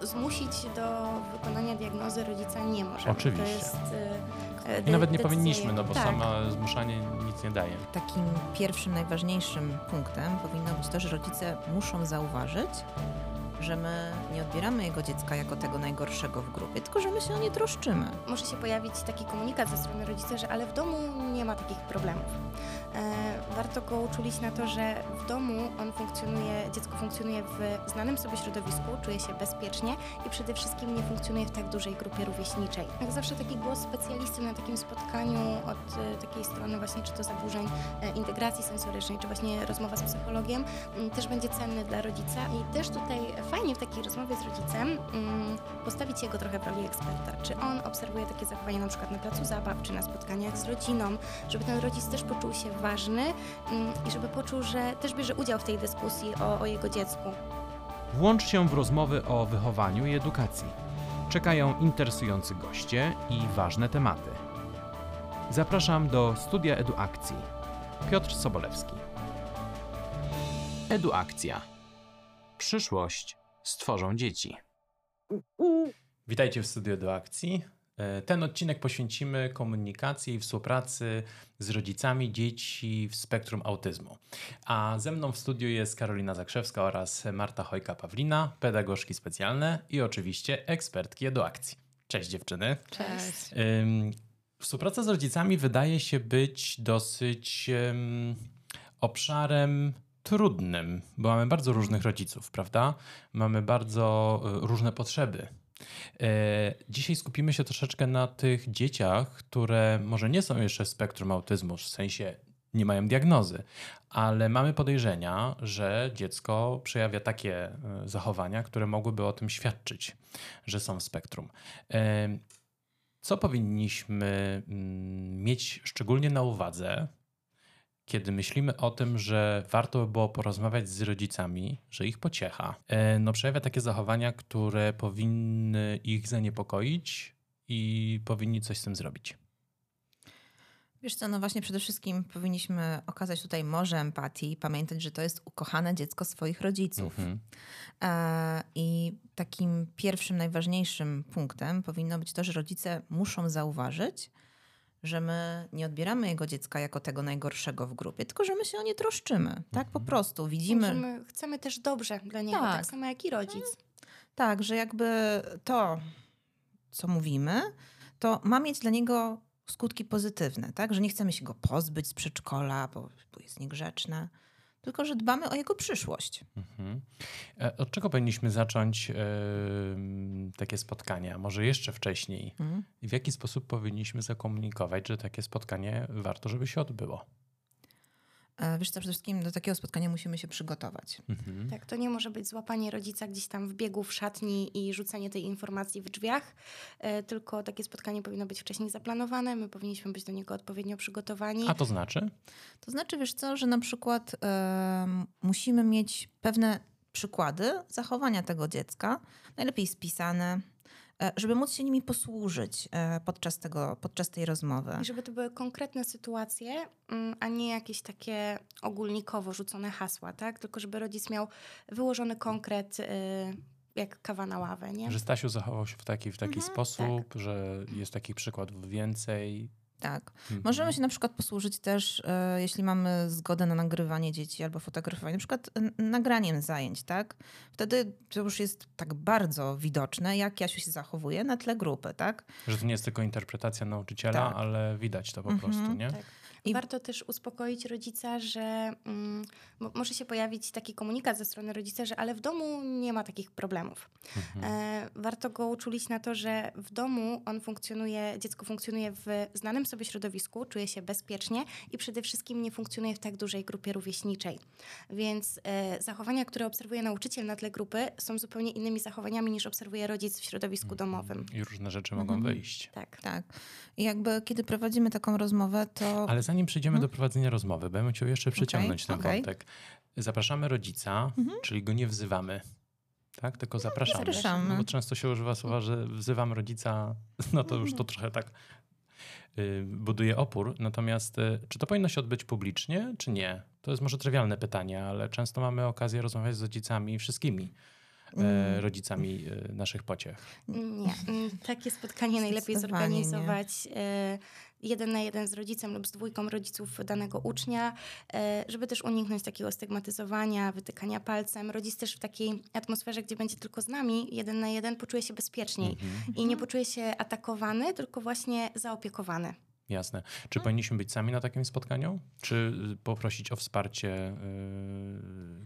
zmusić do wykonania diagnozy rodzica nie możemy. Oczywiście. To jest, e, I nawet nie powinniśmy, no bo tak. sama zmuszanie nic nie daje. Takim pierwszym, najważniejszym punktem powinno być to, że rodzice muszą zauważyć, że my nie odbieramy jego dziecka jako tego najgorszego w grupie, tylko że my się o nie troszczymy. Może się pojawić taki komunikat ze strony rodzica, że ale w domu nie ma takich problemów. E, warto go uczulić na to, że w domu on funkcjonuje, dziecko funkcjonuje w znanym sobie środowisku, czuje się bezpiecznie i przede wszystkim nie funkcjonuje w tak dużej grupie rówieśniczej. Jak zawsze taki głos specjalisty na takim spotkaniu od e, takiej strony właśnie czy to zaburzeń e, integracji sensorycznej, czy właśnie rozmowa z psychologiem też będzie cenny dla rodzica i też tutaj fajnie w takiej rozmowie z rodzicem postawić jego trochę w roli eksperta. Czy on obserwuje takie zachowania na przykład na placu zabaw, czy na spotkaniach z rodziną, żeby ten rodzic też poczuł się ważny mm, i żeby poczuł, że też bierze udział w tej dyskusji o, o jego dziecku. Włącz się w rozmowy o wychowaniu i edukacji. Czekają interesujący goście i ważne tematy. Zapraszam do studia Eduakcji. Piotr Sobolewski. Eduakcja. Przyszłość stworzą dzieci. Witajcie w studiu Eduakcji. E, Ten odcinek poświęcimy komunikacji i współpracy z rodzicami dzieci w spektrum autyzmu. A ze mną w studiu jest Karolina Zakrzewska oraz Marta Chojka-Pawlina, pedagogzki specjalne i oczywiście ekspertki eduakcji. Cześć dziewczyny. Cześć. Współpraca z rodzicami wydaje się być dosyć ym, obszarem trudnym, bo mamy bardzo różnych rodziców, prawda? Mamy bardzo y, różne potrzeby. E, Dzisiaj skupimy się troszeczkę na tych dzieciach, które może nie są jeszcze w spektrum autyzmu, w sensie nie mają diagnozy, ale mamy podejrzenia, że dziecko przejawia takie e, zachowania, które mogłyby o tym świadczyć, że są w spektrum. E, Co powinniśmy mm, mieć szczególnie na uwadze, kiedy myślimy o tym, że warto by było porozmawiać z rodzicami, że ich pociecha, e, no przejawia takie zachowania, które powinny ich zaniepokoić i powinni coś z tym zrobić. Wiesz co, no właśnie przede wszystkim powinniśmy okazać tutaj morze empatii, pamiętać, że to jest ukochane dziecko swoich rodziców. Mhm. E, I takim pierwszym, najważniejszym punktem powinno być to, że rodzice muszą zauważyć, że my nie odbieramy jego dziecka jako tego najgorszego w grupie, tylko że my się o nie troszczymy. Tak po prostu. Że Widzimy, my chcemy też dobrze dla niego, Tak. tak, samo jak i rodzic. tak, że jakby to, co mówimy, to ma mieć dla niego skutki pozytywne, tak? Że nie chcemy się go pozbyć z przedszkola, bo, bo jest niegrzeczne, tylko że dbamy o jego przyszłość. Mhm. E, Od czego powinniśmy zacząć em, takie spotkania? Może jeszcze wcześniej? Mhm. W jaki sposób powinniśmy zakomunikować, że takie spotkanie warto, żeby się odbyło? E, Wiesz co, przede wszystkim do takiego spotkania musimy się przygotować. Mhm. Tak, to nie może być złapanie rodzica gdzieś tam w biegu w szatni i rzucenie tej informacji w drzwiach, e, tylko takie spotkanie powinno być wcześniej zaplanowane, my powinniśmy być do niego odpowiednio przygotowani. A to znaczy? To znaczy, wiesz co, że na przykład musimy mieć pewne przykłady zachowania tego dziecka, najlepiej spisane, żeby móc się nimi posłużyć e, podczas, tego, podczas tej rozmowy. I żeby to były konkretne sytuacje, mm, a nie jakieś takie ogólnikowo rzucone hasła, tak? Tylko żeby rodzic miał wyłożony konkret, y, jak kawa na ławę, nie? Że Stasiu zachował się w taki, w taki Mhm, sposób, że jest takich przykładów więcej. Tak. Mhm. Możemy się na przykład posłużyć też, e, jeśli mamy zgodę na nagrywanie dzieci albo fotografowanie, na przykład nagraniem zajęć, tak? Wtedy to już jest tak bardzo widoczne, jak Jasiu się zachowuje na tle grupy, tak? Że to nie jest tylko interpretacja nauczyciela, Tak. ale widać to po Mhm, prostu, nie? Tak. I- Warto też uspokoić rodzica, że mm, mo- może się pojawić taki komunikat ze strony rodzica, że ale w domu nie ma takich problemów. Mhm. E, warto go uczulić na to, że w domu on funkcjonuje, dziecko funkcjonuje w znanym sobie środowisku, czuje się bezpiecznie i przede wszystkim nie funkcjonuje w tak dużej grupie rówieśniczej. Więc e, zachowania, które obserwuje nauczyciel na tle grupy są zupełnie innymi zachowaniami niż obserwuje rodzic w środowisku domowym. I różne rzeczy mogą Mhm. wyjść. Tak. Tak. I jakby kiedy prowadzimy taką rozmowę, to Ale zanim przejdziemy Mhm. do prowadzenia rozmowy, bym chciał jeszcze przyciągnąć ten okej. wątek. Zapraszamy rodzica, Mhm. czyli go nie wzywamy. Tak, tylko zapraszamy. zapraszamy. No bo często się używa słowa, że wzywam rodzica, no to już to trochę tak y, buduje opór. Natomiast y, czy to powinno się odbyć publicznie, czy nie? To jest może trywialne pytanie, ale często mamy okazję rozmawiać z rodzicami wszystkimi. e, rodzicami e, naszych pociech? Nie. Mm, Takie spotkanie najlepiej Zdecydowanie nie. Jeden na jeden z rodzicem lub z dwójką rodziców danego ucznia, e, żeby też uniknąć takiego stygmatyzowania, wytykania palcem. Rodzic też w takiej atmosferze, gdzie będzie tylko z nami, jeden na jeden, poczuje się bezpieczniej Mhm. i nie poczuje się atakowany, tylko właśnie zaopiekowany. Jasne. Czy powinniśmy być sami na takim spotkaniu? Czy y, poprosić o wsparcie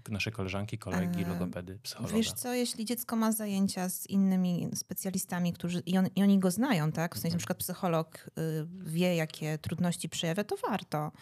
y, naszej koleżanki, kolegi, logopedy, psychologa? Wiesz co, jeśli dziecko ma zajęcia z innymi specjalistami, którzy i, on, i oni go znają, tak? W sensie Mhm. na przykład psycholog y, wie, jakie trudności przejawia, to warto.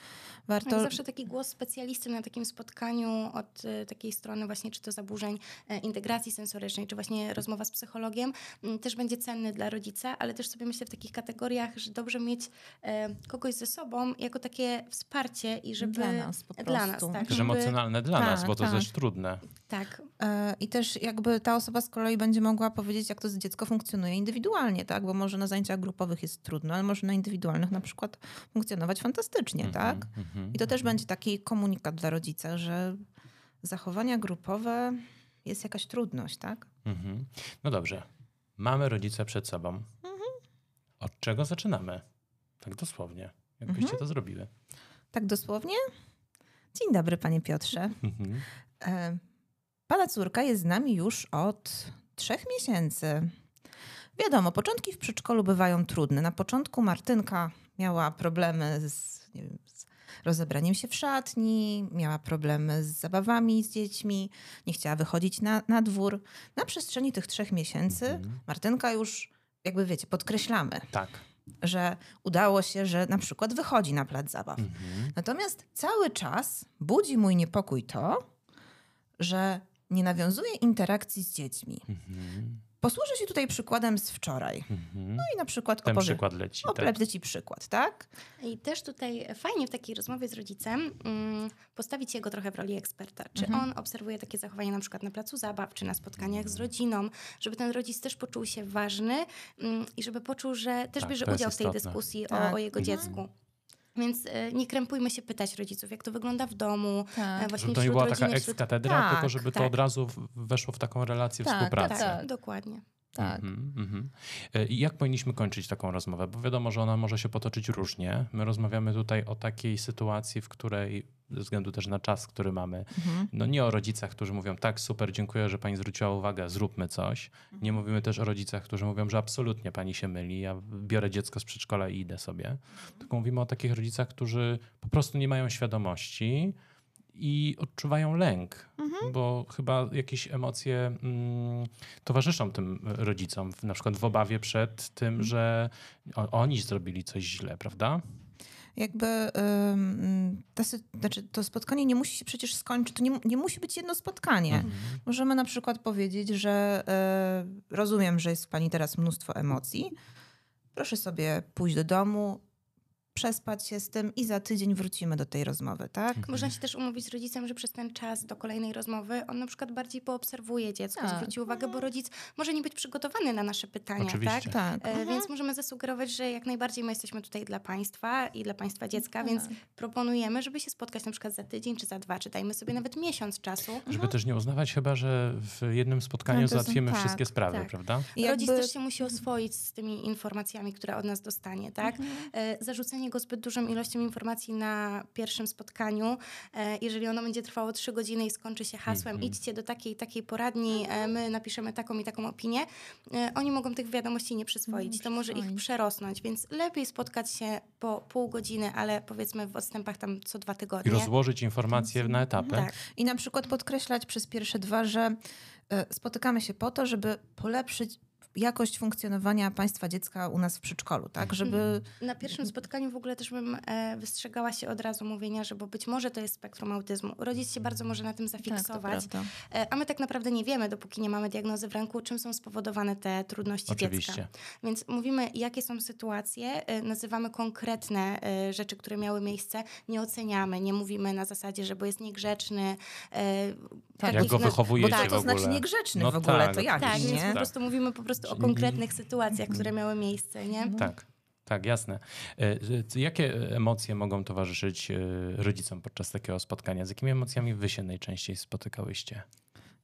Warto. Tak, zawsze taki głos specjalisty na takim spotkaniu od e, takiej strony właśnie, czy to zaburzeń e, integracji sensorycznej, czy właśnie rozmowa z psychologiem, też będzie cenny dla rodzica, ale też sobie myślę w takich kategoriach, że dobrze mieć e, kogoś ze sobą jako takie wsparcie i żeby... Dla nas po Dla nas, prostu. tak. Też żeby- emocjonalne dla Tak, nas, bo to tak. też trudne. Tak, E, I też jakby ta osoba z kolei będzie mogła powiedzieć, jak to dziecko funkcjonuje indywidualnie, tak? Bo może na zajęciach grupowych jest trudno, ale może na indywidualnych na przykład funkcjonować fantastycznie, tak? Mhm, mhm, I to też mhm. będzie taki komunikat dla rodzica, że zachowania grupowe jest jakaś trudność, tak? Mhm. No dobrze. Mamy rodzica przed sobą. Mhm. Od czego zaczynamy? Tak dosłownie. Jakbyście Mhm. to zrobiły. Tak dosłownie? Dzień dobry, panie Piotrze. Mhm. E, Pana córka jest z nami już od trzech miesięcy. Wiadomo, początki w przedszkolu bywają trudne. Na początku Martynka miała problemy z, wiem, z rozebraniem się w szatni, miała problemy z zabawami z dziećmi, nie chciała wychodzić na, na dwór. Na przestrzeni tych trzech miesięcy Mhm. Martynka już, jakby wiecie, podkreślamy, Tak. Że udało się, że na przykład wychodzi na plac zabaw. Mhm. Natomiast cały czas budzi mój niepokój to, że nie nawiązuje interakcji z dziećmi. Mhm. Posłużę się tutaj przykładem z wczoraj. Mhm. No i na przykład Ten opowie... przykład leci. Tak? Przykład, tak? I też tutaj fajnie w takiej rozmowie z rodzicem mm, postawić jego trochę w roli eksperta. Czy Mhm. on obserwuje takie zachowania na przykład na placu zabaw, czy na spotkaniach z rodziną, żeby ten rodzic też poczuł się ważny mm, i żeby poczuł, że też Tak, bierze udział w tej istotne. dyskusji Tak. o, o jego Mhm. dziecku. Więc e, nie krępujmy się pytać rodziców, jak to wygląda w domu, e, właśnie Żeby to nie była taka rodziny, ex wśród... katedra, Tak, tylko żeby to tak. od razu weszło w taką relację Tak, współpracy. Tak, dokładnie. Tak. Mhm, mhm. E, I jak powinniśmy kończyć taką rozmowę? Bo wiadomo, że ona może się potoczyć różnie. My rozmawiamy tutaj o takiej sytuacji, w której, ze względu też na czas, który mamy, Mhm. no nie o rodzicach, którzy mówią, tak, super, dziękuję, że pani zwróciła uwagę, zróbmy coś. Nie mówimy też o rodzicach, którzy mówią, że absolutnie pani się myli, ja biorę dziecko z przedszkola i idę sobie. Tylko mówimy o takich rodzicach, którzy po prostu nie mają świadomości i odczuwają lęk, bo chyba jakieś emocje mm, towarzyszą tym rodzicom, na przykład w obawie przed tym, że o, oni zrobili coś źle, prawda? Jakby ym, ta, sy- znaczy, to spotkanie nie musi się przecież skończyć, to nie, nie musi być jedno spotkanie. Mhm. Możemy na przykład powiedzieć, że e, rozumiem, że jest w pani teraz mnóstwo emocji. Proszę sobie pójść do domu, przespać się z tym i za tydzień wrócimy do tej rozmowy, tak? Można się też umówić z rodzicem, że przez ten czas do kolejnej rozmowy on na przykład bardziej poobserwuje dziecko, Tak. zwróci uwagę, bo rodzic może nie być przygotowany na nasze pytania, Oczywiście. tak? Tak. E, Więc możemy zasugerować, że jak najbardziej my jesteśmy tutaj dla Państwa i dla Państwa dziecka, więc proponujemy, żeby się spotkać na przykład za tydzień czy za dwa, czy dajmy sobie nawet miesiąc czasu. Żeby też nie uznawać chyba, że w jednym spotkaniu No, załatwimy tak, wszystkie sprawy, tak. prawda? I Rodzic jakby- też się musi oswoić z tymi informacjami, które od nas dostanie, tak? E, Zarzucenie go zbyt dużą ilością informacji na pierwszym spotkaniu, e, jeżeli ono będzie trwało trzy godziny i skończy się hasłem Mhm. idźcie do takiej takiej poradni, e, my napiszemy taką i taką opinię, e, oni mogą tych wiadomości nie przyswoić. Nie To może ich przerosnąć, więc lepiej spotkać się po pół godziny, ale powiedzmy w odstępach tam co dwa I tygodnie. rozłożyć informacje na etapy. Tak. I na przykład podkreślać przez pierwsze dwa, że spotykamy się po to, żeby polepszyć jakość funkcjonowania państwa dziecka u nas w przedszkolu, tak? Żeby Na pierwszym spotkaniu w ogóle też bym e, wystrzegała się od razu mówienia, że bo być może to jest spektrum autyzmu. Rodzic się bardzo może na tym Tak, zafiksować, e, a my tak naprawdę nie wiemy, dopóki nie mamy diagnozy w ręku, czym są spowodowane te trudności Oczywiście. dziecka. Więc mówimy, jakie są sytuacje, e, nazywamy konkretne e, rzeczy, które miały miejsce, nie oceniamy, nie mówimy na zasadzie, że bo jest niegrzeczny. Tak, Jak go wychowujecie Bo tak, w to ogóle? znaczy niegrzeczny No w ogóle, tak, to jak, Tak, nie? po prostu mówimy po prostu o konkretnych sytuacjach, które miały miejsce, nie? Tak, tak, jasne. E, Jakie emocje mogą towarzyszyć e, rodzicom podczas takiego spotkania? Z jakimi emocjami wy się najczęściej spotykałyście?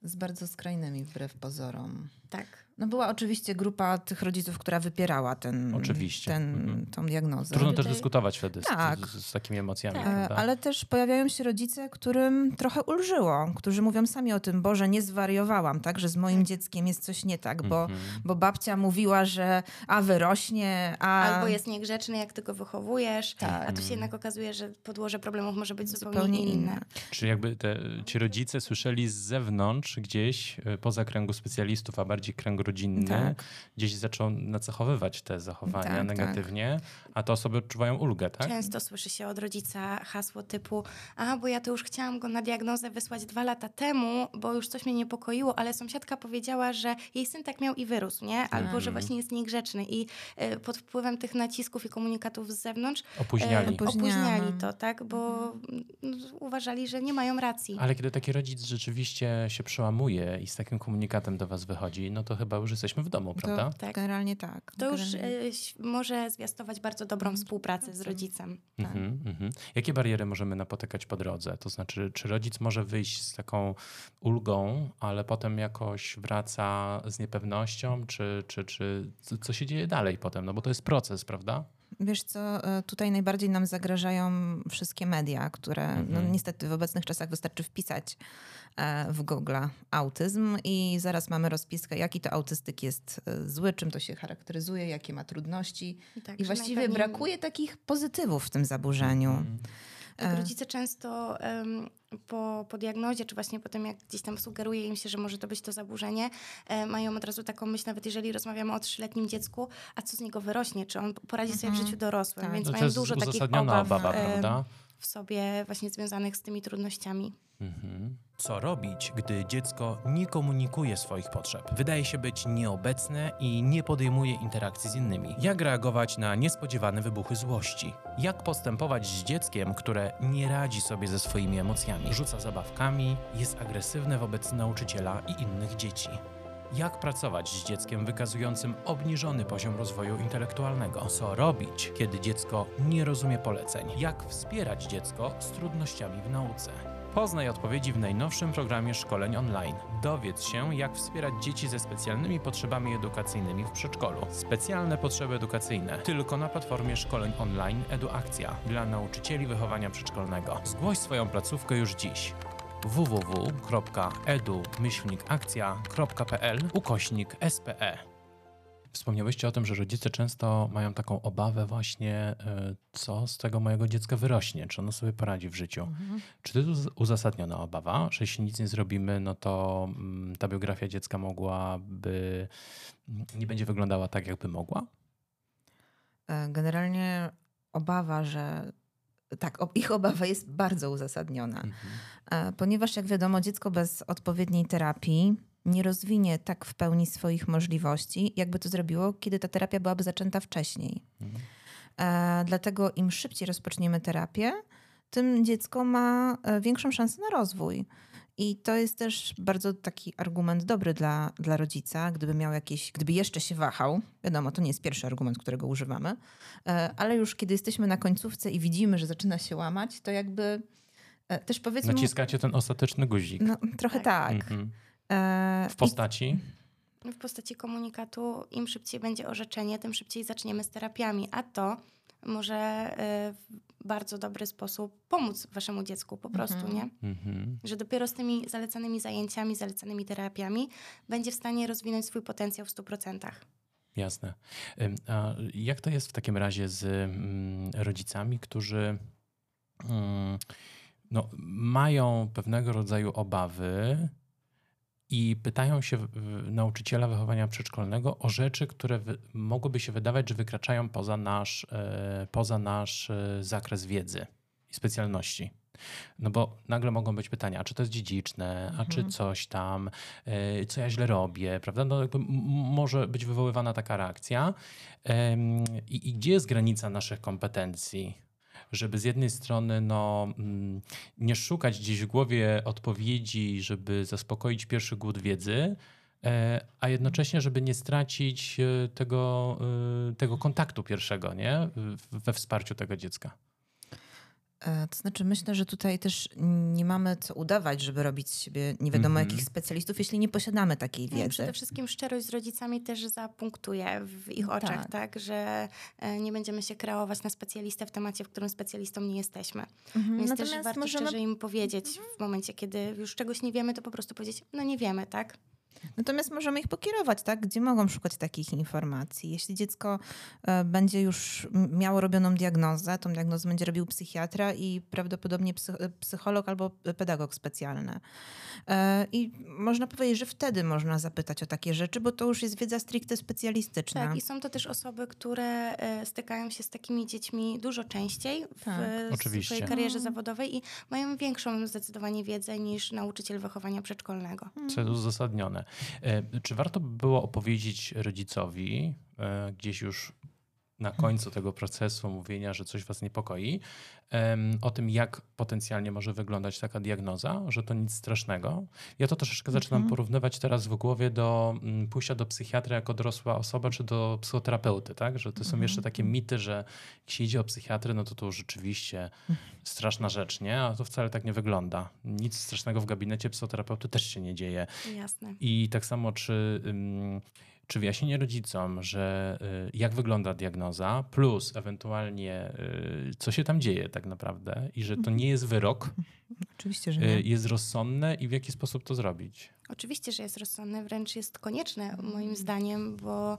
z bardzo skrajnymi wbrew pozorom. Tak. No była oczywiście grupa tych rodziców, która wypierała ten, Oczywiście. ten, Mhm. tą diagnozę. Trudno też dyskutować wtedy z, Tak. z, z takimi emocjami, Tak. Ale też pojawiają się rodzice, którym trochę ulżyło, którzy mówią sami o tym, Boże, nie zwariowałam, tak, że z moim dzieckiem jest coś nie tak, bo, Mhm. bo babcia mówiła, że a wyrośnie, a... Albo jest niegrzeczny, jak ty go wychowujesz, Tak. a tu się jednak okazuje, że podłoże problemów może być zupełnie, zupełnie inne. inne. Czy jakby te, ci rodzice słyszeli z zewnątrz gdzieś, e, poza kręgu specjalistów, a bardziej kręg rodzinny, Tak. gdzieś zaczął nacechowywać te zachowania Tak, tak. negatywnie, a te osoby odczuwają ulgę, tak? Często słyszy się od rodzica hasło typu a, bo ja to już chciałam go na diagnozę wysłać dwa lata temu, bo już coś mnie niepokoiło, ale sąsiadka powiedziała, że jej syn tak miał i wyrósł, nie? Albo, że Mhm. właśnie jest niegrzeczny i y, pod wpływem tych nacisków i komunikatów z zewnątrz Opóźniali. e, Opóźniamy. opóźniali to, tak? Bo mm, uważali, że nie mają racji. Ale kiedy taki rodzic rzeczywiście się przełamuje i z takim komunikatem do was wychodzi, no to chyba już jesteśmy w domu, prawda? To Tak. generalnie tak. To już Generalnie- y, może zwiastować bardzo dobrą współpracę z rodzicem. tak. Mhm, mhm. Jakie bariery możemy napotykać po drodze? To znaczy, czy rodzic może wyjść z taką ulgą, ale potem jakoś wraca z niepewnością, czy, czy, czy co się dzieje dalej potem? No bo to jest proces, prawda? Wiesz co, e, tutaj najbardziej nam zagrażają wszystkie media, które no, Mhm. niestety w obecnych czasach wystarczy wpisać e, w Google autyzm i zaraz mamy rozpiskę, jaki to autystyk jest e, zły, czym to się charakteryzuje, jakie ma trudności. Tak, I właściwie najpewniej- brakuje takich pozytywów w tym zaburzeniu. Mhm. Tak, rodzice często em, po, po diagnozie, czy właśnie po tym, jak gdzieś tam sugeruje im się, że może to być to zaburzenie, e, mają od razu taką myśl, nawet jeżeli rozmawiamy o trzyletnim dziecku, a co z niego wyrośnie, czy on poradzi sobie w Mhm. życiu dorosłym, Tak. więc No to mają jest dużo takich obaw em, prawda? W sobie właśnie związanych z tymi trudnościami. Mhm. Co robić, gdy dziecko nie komunikuje swoich potrzeb? Wydaje się być nieobecne i nie podejmuje interakcji z innymi. Jak reagować na niespodziewane wybuchy złości? Jak postępować z dzieckiem, które nie radzi sobie ze swoimi emocjami? Rzuca zabawkami, jest agresywne wobec nauczyciela i innych dzieci. Jak pracować z dzieckiem wykazującym obniżony poziom rozwoju intelektualnego? Co robić, kiedy dziecko nie rozumie poleceń? Jak wspierać dziecko z trudnościami w nauce? Poznaj odpowiedzi w najnowszym programie szkoleń online. Dowiedz się, jak wspierać dzieci ze specjalnymi potrzebami edukacyjnymi w przedszkolu. Specjalne potrzeby edukacyjne tylko na platformie szkoleń online EduAkcja dla nauczycieli wychowania przedszkolnego. Zgłoś swoją placówkę już dziś www.edu-akcja.pl ukośnik E. SPE. Wspomniałyście o tym, że rodzice często mają taką obawę właśnie, y, co z tego mojego dziecka wyrośnie, czy ono sobie poradzi w życiu. Mhm. Czy to jest uzasadniona obawa, że jeśli nic nie zrobimy, no to mm, ta biografia dziecka mogłaby, mm, nie będzie wyglądała tak, jakby mogła? E, Generalnie obawa, że tak, ich obawa jest bardzo uzasadniona. Mhm. E, Ponieważ, jak wiadomo, dziecko bez odpowiedniej terapii nie rozwinie tak w pełni swoich możliwości, jakby to zrobiło, kiedy ta terapia byłaby zaczęta wcześniej. Mhm. E, dlatego im szybciej rozpoczniemy terapię, tym dziecko ma e, większą szansę na rozwój. I to jest też bardzo taki argument dobry dla, dla rodzica, gdyby miał jakieś, gdyby jeszcze się wahał. Wiadomo, to nie jest pierwszy argument, którego używamy, e, ale już kiedy jesteśmy na końcówce i widzimy, że zaczyna się łamać, to jakby e, też powiedzmy. Naciskacie ten ostateczny guzik. No, trochę tak. Mhm. E, W i- postaci? W postaci komunikatu im szybciej będzie orzeczenie, tym szybciej zaczniemy z terapiami, a to może y, w bardzo dobry sposób pomóc waszemu dziecku po prostu, Mhm. nie? Mhm. Że dopiero z tymi zalecanymi zajęciami, zalecanymi terapiami będzie w stanie rozwinąć swój potencjał w 100%. Jasne. A jak to jest w takim razie z mm, rodzicami, którzy mm, no, mają pewnego rodzaju obawy i pytają się nauczyciela wychowania przedszkolnego o rzeczy, które mogłyby się wydawać, że wykraczają poza nasz, e, poza nasz e, zakres wiedzy i specjalności. No bo nagle mogą być pytania, a czy to jest dziedziczne, a czy Mhm. coś tam, e, co ja źle robię, prawda? No jakby może być wywoływana taka reakcja. I, I gdzie jest granica naszych kompetencji? Żeby z jednej strony no, mm, nie szukać gdzieś w głowie odpowiedzi, żeby zaspokoić pierwszy głód wiedzy, e, a jednocześnie, żeby nie stracić e, tego, e, tego kontaktu pierwszego nie? We wsparciu tego dziecka. E, to znaczy, myślę, że tutaj też nie mamy co udawać, żeby robić z siebie nie wiadomo Mhm. jakich specjalistów, jeśli nie posiadamy takiej No i wiedzy. Przede wszystkim szczerość z rodzicami też zapunktuje w ich oczach, Tak. tak, że e, nie będziemy się kreować na specjalistę w temacie, w którym specjalistą nie jesteśmy. Mhm. Więc też Natomiast warto możemy Mhm. szczerze im powiedzieć w momencie, kiedy już czegoś nie wiemy, to po prostu powiedzieć, no nie wiemy, tak? Natomiast możemy ich pokierować, tak? Gdzie mogą szukać takich informacji. Jeśli dziecko e, będzie już miało robioną diagnozę, tą diagnozę będzie robił psychiatra i prawdopodobnie e, psycholog albo pedagog specjalny. E, I można powiedzieć, że wtedy można zapytać o takie rzeczy, bo to już jest wiedza stricte specjalistyczna. Tak, i są to też osoby, które stykają się z takimi dziećmi dużo częściej w Tak, swojej karierze zawodowej i mają większą zdecydowanie wiedzę niż nauczyciel wychowania przedszkolnego. Co jest uzasadnione. E, Czy warto by było opowiedzieć rodzicowi e, gdzieś już na końcu tego procesu mówienia, że coś was niepokoi, o tym, jak potencjalnie może wyglądać taka diagnoza, że to nic strasznego. Ja to troszeczkę zaczynam Mhm. porównywać teraz w głowie do mm, pójścia do psychiatry jako dorosła osoba, czy do psychoterapeuty, tak? Że to są Mhm. jeszcze takie mity, że jak się idzie o psychiatrę, no to to rzeczywiście straszna rzecz, nie? A to wcale tak nie wygląda. Nic strasznego w gabinecie psychoterapeuty też się nie dzieje. Jasne. I tak samo, czy, ym, czy wyjaśnienie rodzicom, że y, jak wygląda diagnoza, plus ewentualnie y, co się tam dzieje tak naprawdę i że to nie jest wyrok, Oczywiście, że y, nie. jest rozsądne i w jaki sposób to zrobić. Oczywiście, że jest rozsądne, wręcz jest konieczne moim zdaniem, bo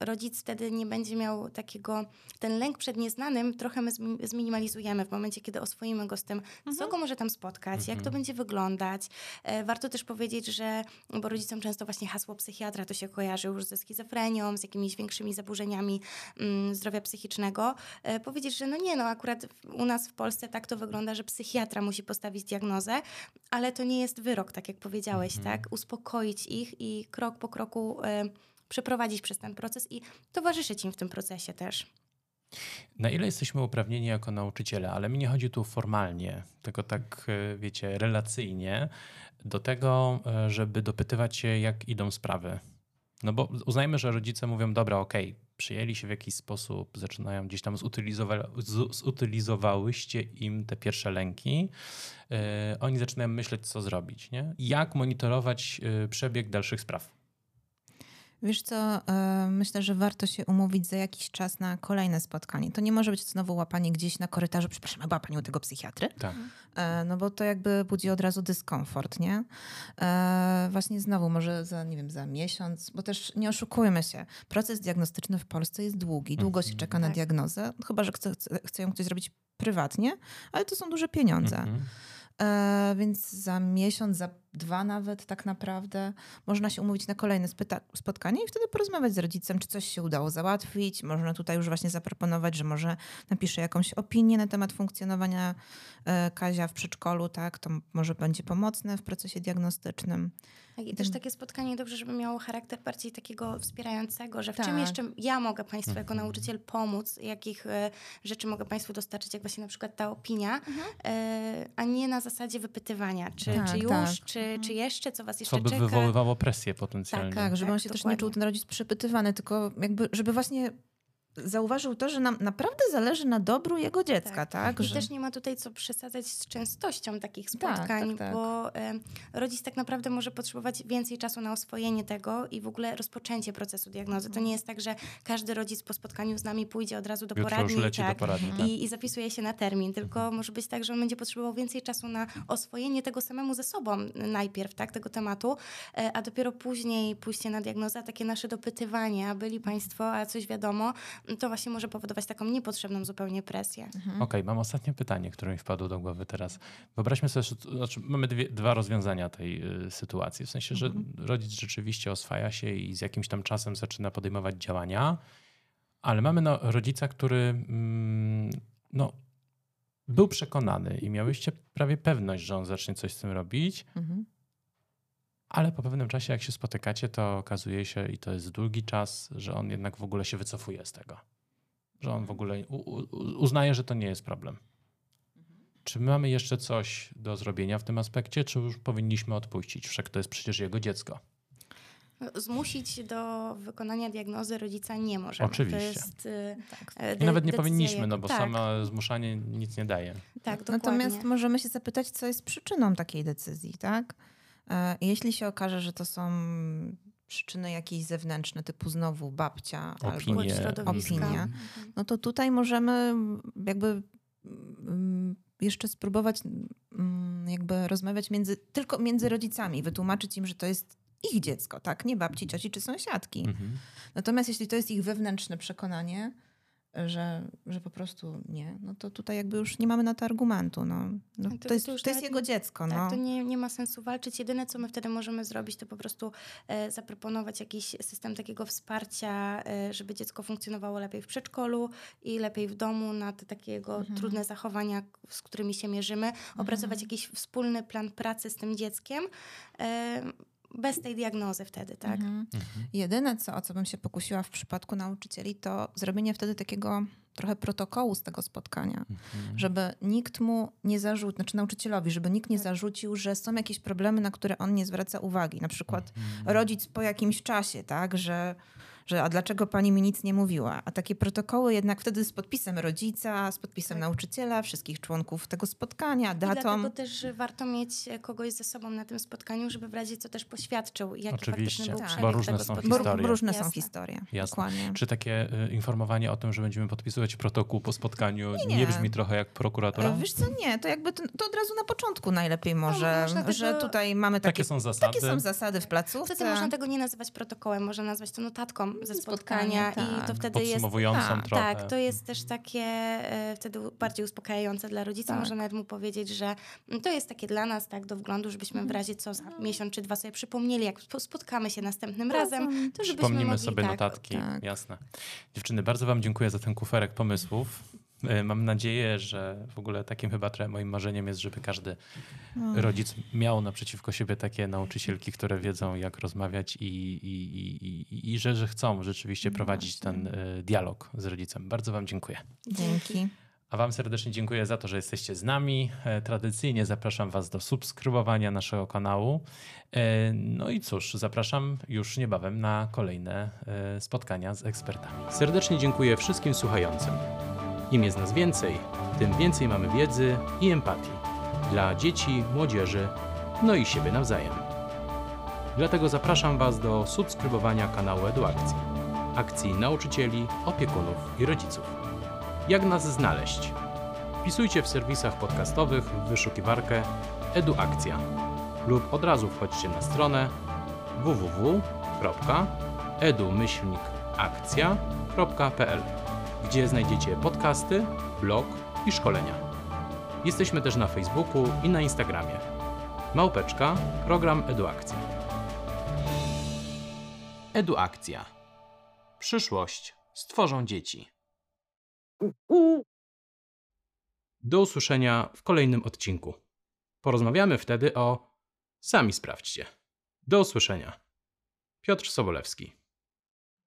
rodzic wtedy nie będzie miał takiego, ten lęk przed nieznanym trochę my zmi- zminimalizujemy w momencie, kiedy oswoimy go z tym, co go może tam spotkać, jak to Mhm. będzie wyglądać. E, warto też powiedzieć, że, bo rodzicom często właśnie hasło psychiatra to się kojarzy już ze schizofrenią, z jakimiś większymi zaburzeniami mm, zdrowia psychicznego. E, powiedzieć, że no nie, no akurat u nas w Polsce tak to wygląda, że psychiatra musi postawić diagnozę, ale to nie jest wyrok, tak jak powiedziałeś, Mhm. tak? Uspokoić ich i krok po kroku e, przeprowadzić przez ten proces i towarzyszyć im w tym procesie też. Na ile jesteśmy uprawnieni jako nauczyciele, ale mi nie chodzi tu formalnie, tylko tak, y, wiecie, relacyjnie, do tego, y, żeby dopytywać się, jak idą sprawy. No bo uznajmy, że rodzice mówią, dobra, okej, przyjęli się w jakiś sposób, zaczynają gdzieś tam zutylizowa- zutylizowałyście im te pierwsze lęki, y, oni zaczynają myśleć, co zrobić, nie? Jak monitorować przebieg dalszych spraw. Wiesz co, e, myślę, że warto się umówić za jakiś czas na kolejne spotkanie. To nie może być znowu łapanie gdzieś na korytarzu, przepraszam, a była pani u tego psychiatry? Tak. E, No bo to jakby budzi od razu dyskomfort, nie? E, właśnie znowu, może za, nie wiem, za miesiąc, bo też nie oszukujmy się, proces diagnostyczny w Polsce jest długi, długo się Mhm. czeka na Tak. diagnozę, chyba, że chce, chce- ją ktoś zrobić prywatnie, ale to są duże pieniądze. Mhm. Więc za miesiąc, za dwa nawet tak naprawdę można się umówić na kolejne spotkanie i wtedy porozmawiać z rodzicem, czy coś się udało załatwić. Można tutaj już właśnie zaproponować, że może napisze jakąś opinię na temat funkcjonowania e, Kazia w przedszkolu, tak? To może będzie pomocne w procesie diagnostycznym. Tak, I też Mhm. takie spotkanie dobrze, żeby miało charakter bardziej takiego wspierającego, że w czym Tak. jeszcze ja mogę Państwu jako Mhm. nauczyciel pomóc, jakich e, rzeczy mogę Państwu dostarczyć, jak właśnie na przykład ta opinia, e, a nie na zasadzie wypytywania, czy, Tak, czy już, tak. Czy, czy jeszcze, co Was jeszcze Co by czeka. wywoływało presję potencjalnie. Tak, żeby Tak, on się też nie dokładnie. czuł ten rodzic przepytywany, tylko jakby, żeby właśnie zauważył to, że nam naprawdę zależy na dobru jego dziecka, tak? Tak. I Że... też nie ma tutaj co przesadzać z częstością takich Tak, spotkań, tak, tak. bo e, rodzic tak naprawdę może potrzebować więcej czasu na oswojenie tego i w ogóle rozpoczęcie procesu diagnozy. To nie jest tak, że każdy rodzic po spotkaniu z nami pójdzie od razu do Jutro poradni tak, do poradni. Tak. i, i zapisuje się na termin, tylko może być tak, że on będzie potrzebował więcej czasu na oswojenie tego samemu ze sobą najpierw, tak, tego tematu, e, a dopiero później pójście na diagnozę, takie nasze dopytywanie, a byli Państwo, a coś wiadomo, to właśnie może powodować taką niepotrzebną zupełnie presję. Okej, mam ostatnie pytanie, które mi wpadło do głowy teraz. Wyobraźmy sobie, że znaczy mamy dwie, dwa rozwiązania tej y, sytuacji. W sensie, że rodzic rzeczywiście oswaja się i z jakimś tam czasem zaczyna podejmować działania, ale mamy no, rodzica, który mm, no, był przekonany i miałyście prawie pewność, że on zacznie coś z tym robić, Mhm. Ale po pewnym czasie, jak się spotykacie, to okazuje się, i to jest długi czas, że on jednak w ogóle się wycofuje z tego. Że on w ogóle uznaje, że to nie jest problem. Czy my mamy jeszcze coś do zrobienia w tym aspekcie, czy już powinniśmy odpuścić? Wszak to jest przecież jego dziecko. Zmusić do wykonania diagnozy rodzica nie możemy. Oczywiście. To jest, y, Tak. e, I nawet nie powinniśmy, no bo tak, samo zmuszanie nic nie daje. Tak, dokładnie. Natomiast możemy się zapytać, co jest przyczyną takiej decyzji, tak? E, Jeśli się okaże, że to są przyczyny jakieś zewnętrzne, typu znowu babcia Opinie. Środowiska. opinie, Mhm. no to tutaj możemy jakby mm, jeszcze spróbować mm, jakby rozmawiać między, tylko między rodzicami, wytłumaczyć im, że to jest ich dziecko, tak? Nie babci, cioci czy sąsiadki. Mhm. Natomiast jeśli to jest ich wewnętrzne przekonanie, że, że po prostu nie, no to tutaj jakby już nie mamy na to argumentu. No. No, Tak, to- to, jest, to to jest jego nie- dziecko. Tak, no. to nie, nie ma sensu walczyć. Jedyne, co my wtedy możemy zrobić, to po prostu e, zaproponować jakiś system takiego wsparcia, e, żeby dziecko funkcjonowało lepiej w przedszkolu i lepiej w domu na te takiego Mhm. trudne zachowania, z którymi się mierzymy. Opracować jakiś wspólny plan pracy z tym dzieckiem. E, bez tej diagnozy wtedy, tak? Mhm. Mhm. Jedyne, co, o co bym się pokusiła w przypadku nauczycieli, to zrobienie wtedy takiego trochę protokołu z tego spotkania, Mhm. żeby nikt mu nie zarzucił, znaczy nauczycielowi, żeby nikt nie Tak. zarzucił, że są jakieś problemy, na które on nie zwraca uwagi. Na przykład Mhm. rodzic po jakimś czasie, tak, że, że a dlaczego pani mi nic nie mówiła? A takie protokoły jednak wtedy z podpisem rodzica, z podpisem Tak. nauczyciela, wszystkich członków tego spotkania, I datą. dlatego też warto mieć e, kogoś ze sobą na tym spotkaniu, żeby w razie co też poświadczył, jaki Oczywiście, faktyczny był Tak. bo różne tego są spotkania. Bo historie. różne są Jasne. historie. Jasne. Dokładnie. Czy takie y, informowanie o tym, że będziemy podpisywać protokół po spotkaniu nie, nie. brzmi trochę jak prokuratora? E, Wiesz co, nie, to jakby to, to od razu na początku najlepiej może, można tego- że tutaj mamy takie, Takie są zasady. takie są zasady w placówce. Wtedy można tego nie nazywać protokołem, można nazwać to notatką ze spotkania, Spotkanie, i to tak. wtedy jest... Podsumowującą tak, trochę. Tak, to jest też takie e, wtedy bardziej uspokajające dla rodzica. Tak. Można nawet mu powiedzieć, że to jest takie dla nas, tak, do wglądu, żebyśmy Mhm. w razie co za miesiąc czy dwa sobie przypomnieli, jak spo- spotkamy się następnym razem, to żebyśmy Przypomnimy mogli, sobie tak, notatki. tak. Jasne. Dziewczyny, bardzo Wam dziękuję za ten kuferek pomysłów. E, Mam nadzieję, że w ogóle takim chyba trochę moim marzeniem jest, żeby każdy No. rodzic miał naprzeciwko siebie takie nauczycielki, które wiedzą, jak rozmawiać i, i, i, i, i że, że chcą rzeczywiście No prowadzić właśnie. ten e, dialog z rodzicem. Bardzo Wam dziękuję. Dzięki. A Wam serdecznie dziękuję za to, że jesteście z nami. E, Tradycyjnie zapraszam Was do subskrybowania naszego kanału. No i cóż, zapraszam już niebawem na kolejne spotkania z ekspertami. Serdecznie dziękuję wszystkim słuchającym. Im jest nas więcej, tym więcej mamy wiedzy i empatii dla dzieci, młodzieży, no i siebie nawzajem. Dlatego zapraszam Was do subskrybowania kanału Eduakcji, akcji nauczycieli, opiekunów i rodziców. Jak nas znaleźć? Wpisujcie w serwisach podcastowych w wyszukiwarkę Eduakcja lub od razu wchodźcie na stronę www.edu-akcja.pl, gdzie znajdziecie podcasty, blog i szkolenia. Jesteśmy też na Facebooku i na Instagramie. Małpeczka, program Eduakcja. Eduakcja. Przyszłość stworzą dzieci. Do usłyszenia w kolejnym odcinku. Porozmawiamy wtedy o. Sami sprawdźcie. Do usłyszenia. Piotr Sobolewski.